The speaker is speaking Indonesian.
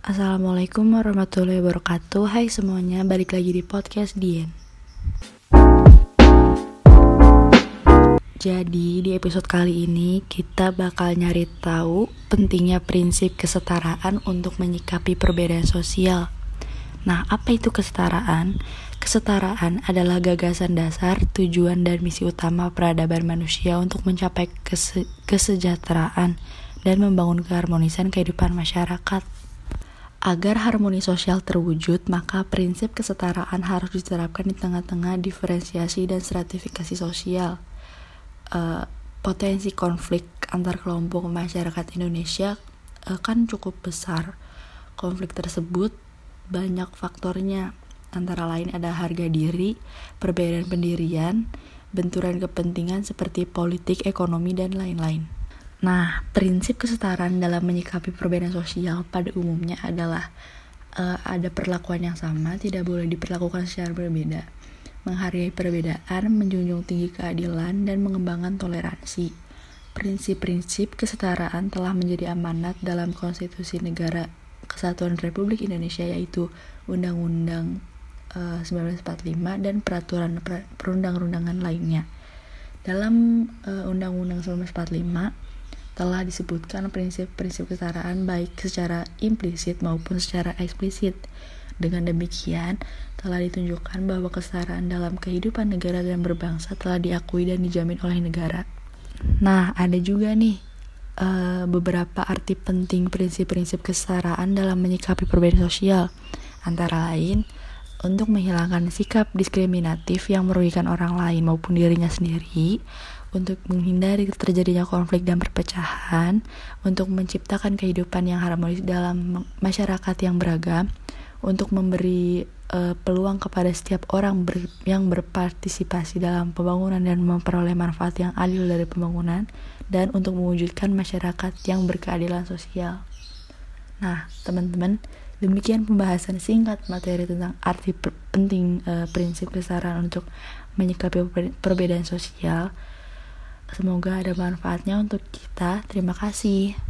Assalamualaikum warahmatullahi wabarakatuh Hai semuanya, balik lagi di podcast Dien Jadi di episode kali ini kita bakal nyari tahu pentingnya prinsip kesetaraan untuk menyikapi perbedaan sosial Nah, apa itu kesetaraan? Kesetaraan adalah gagasan dasar, tujuan, dan misi utama peradaban manusia untuk mencapai kese kesejahteraan dan membangun keharmonisan kehidupan masyarakat. Agar harmoni sosial terwujud, maka prinsip kesetaraan harus diterapkan di tengah-tengah diferensiasi dan stratifikasi sosial. Uh, potensi konflik antar kelompok masyarakat Indonesia uh, kan cukup besar. Konflik tersebut banyak faktornya, antara lain ada harga diri, perbedaan pendirian, benturan kepentingan seperti politik, ekonomi, dan lain-lain. Nah, prinsip kesetaraan dalam menyikapi perbedaan sosial pada umumnya adalah uh, ada perlakuan yang sama, tidak boleh diperlakukan secara berbeda, menghargai perbedaan, menjunjung tinggi keadilan, dan mengembangkan toleransi. Prinsip-prinsip kesetaraan telah menjadi amanat dalam konstitusi negara Kesatuan Republik Indonesia yaitu Undang-Undang uh, 1945 dan peraturan perundang-undangan lainnya. Dalam uh, Undang-Undang 1945 telah disebutkan prinsip-prinsip kesetaraan baik secara implisit maupun secara eksplisit. Dengan demikian, telah ditunjukkan bahwa kesetaraan dalam kehidupan negara dan berbangsa telah diakui dan dijamin oleh negara. Nah, ada juga nih uh, beberapa arti penting prinsip-prinsip kesetaraan dalam menyikapi perbedaan sosial, antara lain untuk menghilangkan sikap diskriminatif yang merugikan orang lain maupun dirinya sendiri, untuk menghindari terjadinya konflik dan perpecahan, untuk menciptakan kehidupan yang harmonis dalam masyarakat yang beragam, untuk memberi uh, peluang kepada setiap orang ber yang berpartisipasi dalam pembangunan dan memperoleh manfaat yang adil dari pembangunan, dan untuk mewujudkan masyarakat yang berkeadilan sosial. Nah, teman-teman, demikian pembahasan singkat materi tentang arti penting uh, prinsip kesetaraan untuk menyikapi perbedaan sosial. Semoga ada manfaatnya untuk kita. Terima kasih.